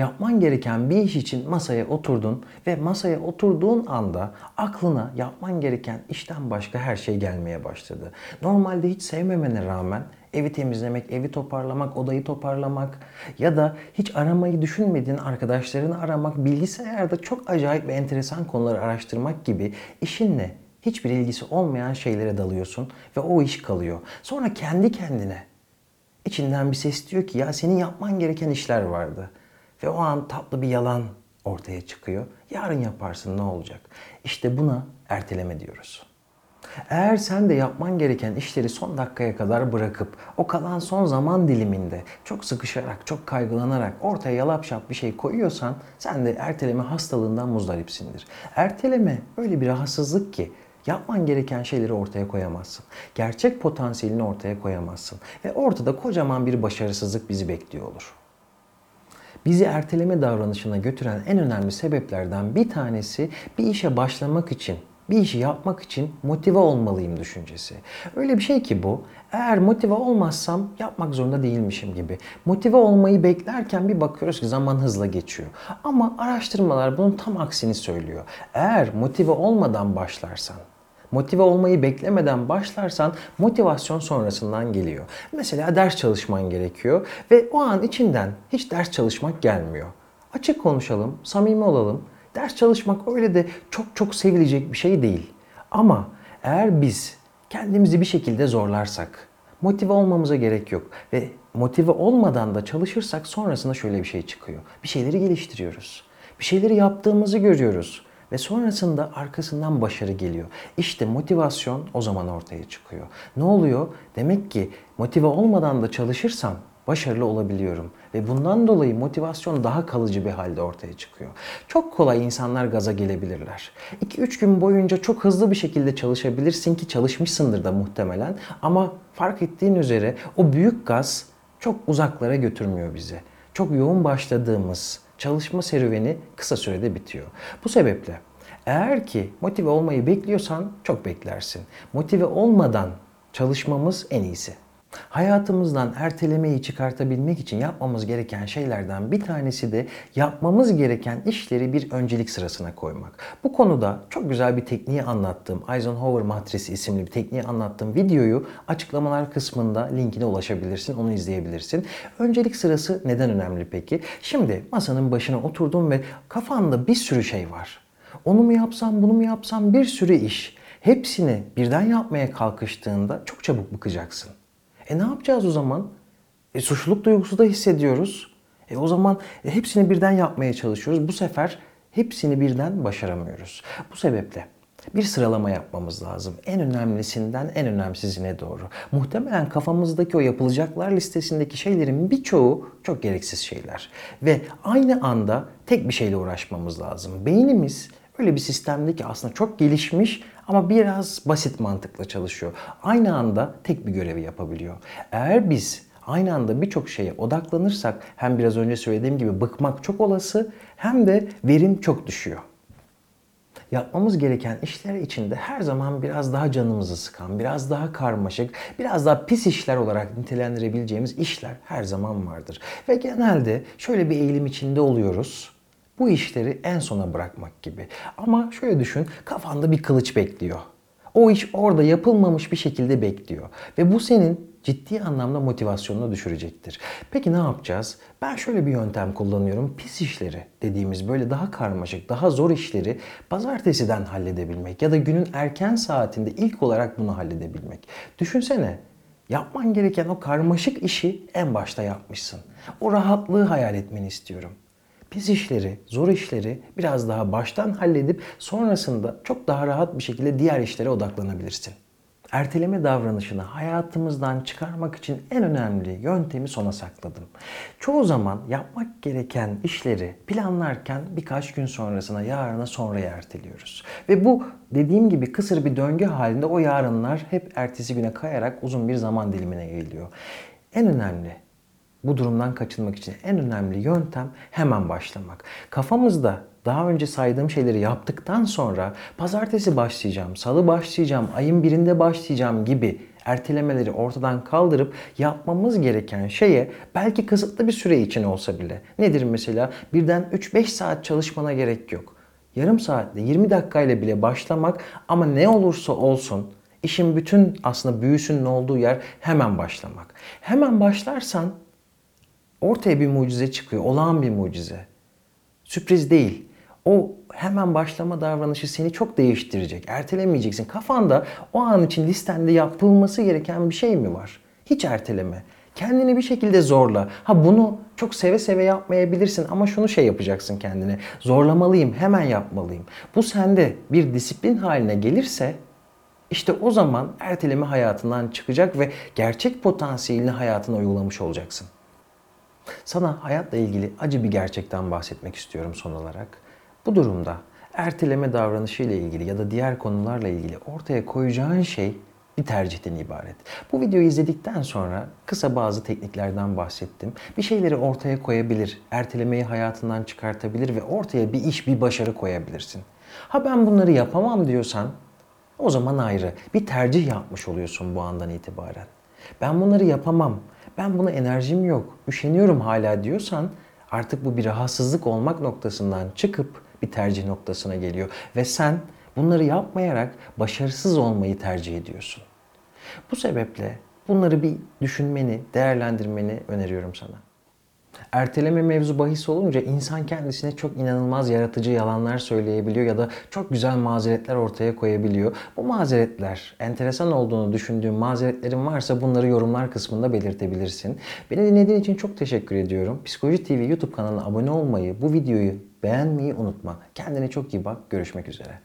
Yapman gereken bir iş için masaya oturdun ve masaya oturduğun anda aklına yapman gereken işten başka her şey gelmeye başladı. Normalde hiç sevmemene rağmen evi temizlemek, evi toparlamak, odayı toparlamak ya da hiç aramayı düşünmediğin arkadaşlarını aramak, bilgisayarda çok acayip ve enteresan konuları araştırmak gibi işinle hiçbir ilgisi olmayan şeylere dalıyorsun ve o iş kalıyor. Sonra kendi kendine içinden bir ses diyor ki ya senin yapman gereken işler vardı. Ve o an tatlı bir yalan ortaya çıkıyor. Yarın yaparsın ne olacak? İşte buna erteleme diyoruz. Eğer sen de yapman gereken işleri son dakikaya kadar bırakıp o kalan son zaman diliminde çok sıkışarak, çok kaygılanarak ortaya yalapşap bir şey koyuyorsan sen de erteleme hastalığından muzdaripsindir. Erteleme öyle bir rahatsızlık ki yapman gereken şeyleri ortaya koyamazsın. Gerçek potansiyelini ortaya koyamazsın. Ve ortada kocaman bir başarısızlık bizi bekliyor olur. Bizi erteleme davranışına götüren en önemli sebeplerden bir tanesi bir işe başlamak için, bir işi yapmak için motive olmalıyım düşüncesi. Öyle bir şey ki bu. Eğer motive olmazsam yapmak zorunda değilmişim gibi. Motive olmayı beklerken bir bakıyoruz ki zaman hızla geçiyor. Ama araştırmalar bunun tam aksini söylüyor. Eğer motive olmadan başlarsan, Motive olmayı beklemeden başlarsan motivasyon sonrasından geliyor. Mesela ders çalışman gerekiyor ve o an içinden hiç ders çalışmak gelmiyor. Açık konuşalım, samimi olalım. Ders çalışmak öyle de çok çok sevilecek bir şey değil. Ama eğer biz kendimizi bir şekilde zorlarsak, motive olmamıza gerek yok ve motive olmadan da çalışırsak sonrasında şöyle bir şey çıkıyor. Bir şeyleri geliştiriyoruz. Bir şeyleri yaptığımızı görüyoruz ve sonrasında arkasından başarı geliyor. İşte motivasyon o zaman ortaya çıkıyor. Ne oluyor? Demek ki motive olmadan da çalışırsam başarılı olabiliyorum ve bundan dolayı motivasyon daha kalıcı bir halde ortaya çıkıyor. Çok kolay insanlar gaza gelebilirler. 2-3 gün boyunca çok hızlı bir şekilde çalışabilirsin ki çalışmışsındır da muhtemelen ama fark ettiğin üzere o büyük gaz çok uzaklara götürmüyor bizi. Çok yoğun başladığımız çalışma serüveni kısa sürede bitiyor. Bu sebeple eğer ki motive olmayı bekliyorsan çok beklersin. Motive olmadan çalışmamız en iyisi. Hayatımızdan ertelemeyi çıkartabilmek için yapmamız gereken şeylerden bir tanesi de yapmamız gereken işleri bir öncelik sırasına koymak. Bu konuda çok güzel bir tekniği anlattığım Eisenhower Matrisi isimli bir tekniği anlattığım videoyu açıklamalar kısmında linkine ulaşabilirsin, onu izleyebilirsin. Öncelik sırası neden önemli peki? Şimdi masanın başına oturdum ve kafanda bir sürü şey var. Onu mu yapsam, bunu mu yapsam bir sürü iş. Hepsini birden yapmaya kalkıştığında çok çabuk bıkacaksın. E ne yapacağız o zaman? E, suçluluk duygusu da hissediyoruz. E o zaman hepsini birden yapmaya çalışıyoruz. Bu sefer hepsini birden başaramıyoruz. Bu sebeple bir sıralama yapmamız lazım. En önemlisinden en önemsizine doğru. Muhtemelen kafamızdaki o yapılacaklar listesindeki şeylerin birçoğu çok gereksiz şeyler. Ve aynı anda tek bir şeyle uğraşmamız lazım. Beynimiz öyle bir sistemde ki aslında çok gelişmiş ama biraz basit mantıkla çalışıyor. Aynı anda tek bir görevi yapabiliyor. Eğer biz aynı anda birçok şeye odaklanırsak hem biraz önce söylediğim gibi bıkmak çok olası hem de verim çok düşüyor. Yapmamız gereken işler içinde her zaman biraz daha canımızı sıkan, biraz daha karmaşık, biraz daha pis işler olarak nitelendirebileceğimiz işler her zaman vardır. Ve genelde şöyle bir eğilim içinde oluyoruz bu işleri en sona bırakmak gibi. Ama şöyle düşün, kafanda bir kılıç bekliyor. O iş orada yapılmamış bir şekilde bekliyor. Ve bu senin ciddi anlamda motivasyonunu düşürecektir. Peki ne yapacağız? Ben şöyle bir yöntem kullanıyorum. Pis işleri dediğimiz böyle daha karmaşık, daha zor işleri pazartesiden halledebilmek ya da günün erken saatinde ilk olarak bunu halledebilmek. Düşünsene yapman gereken o karmaşık işi en başta yapmışsın. O rahatlığı hayal etmeni istiyorum pis işleri, zor işleri biraz daha baştan halledip sonrasında çok daha rahat bir şekilde diğer işlere odaklanabilirsin. Erteleme davranışını hayatımızdan çıkarmak için en önemli yöntemi sona sakladım. Çoğu zaman yapmak gereken işleri planlarken birkaç gün sonrasına, yarına sonraya erteliyoruz. Ve bu dediğim gibi kısır bir döngü halinde o yarınlar hep ertesi güne kayarak uzun bir zaman dilimine eğiliyor. En önemli bu durumdan kaçınmak için en önemli yöntem hemen başlamak. Kafamızda daha önce saydığım şeyleri yaptıktan sonra pazartesi başlayacağım, salı başlayacağım, ayın birinde başlayacağım gibi ertelemeleri ortadan kaldırıp yapmamız gereken şeye belki kısıtlı bir süre için olsa bile. Nedir mesela? Birden 3-5 saat çalışmana gerek yok. Yarım saatle 20 dakikayla bile başlamak ama ne olursa olsun işin bütün aslında büyüsünün olduğu yer hemen başlamak. Hemen başlarsan ortaya bir mucize çıkıyor. Olağan bir mucize. Sürpriz değil. O hemen başlama davranışı seni çok değiştirecek. Ertelemeyeceksin. Kafanda o an için listende yapılması gereken bir şey mi var? Hiç erteleme. Kendini bir şekilde zorla. Ha bunu çok seve seve yapmayabilirsin ama şunu şey yapacaksın kendine. Zorlamalıyım, hemen yapmalıyım. Bu sende bir disiplin haline gelirse işte o zaman erteleme hayatından çıkacak ve gerçek potansiyelini hayatına uygulamış olacaksın. Sana hayatla ilgili acı bir gerçekten bahsetmek istiyorum son olarak. Bu durumda erteleme davranışı ile ilgili ya da diğer konularla ilgili ortaya koyacağın şey bir tercihten ibaret. Bu videoyu izledikten sonra kısa bazı tekniklerden bahsettim. Bir şeyleri ortaya koyabilir, ertelemeyi hayatından çıkartabilir ve ortaya bir iş, bir başarı koyabilirsin. Ha ben bunları yapamam diyorsan o zaman ayrı. Bir tercih yapmış oluyorsun bu andan itibaren. Ben bunları yapamam. Ben buna enerjim yok. Üşeniyorum hala diyorsan artık bu bir rahatsızlık olmak noktasından çıkıp bir tercih noktasına geliyor ve sen bunları yapmayarak başarısız olmayı tercih ediyorsun. Bu sebeple bunları bir düşünmeni, değerlendirmeni öneriyorum sana. Erteleme mevzu bahis olunca insan kendisine çok inanılmaz yaratıcı yalanlar söyleyebiliyor ya da çok güzel mazeretler ortaya koyabiliyor. Bu mazeretler, enteresan olduğunu düşündüğün mazeretlerin varsa bunları yorumlar kısmında belirtebilirsin. Beni dinlediğin için çok teşekkür ediyorum. Psikoloji TV YouTube kanalına abone olmayı, bu videoyu beğenmeyi unutma. Kendine çok iyi bak. Görüşmek üzere.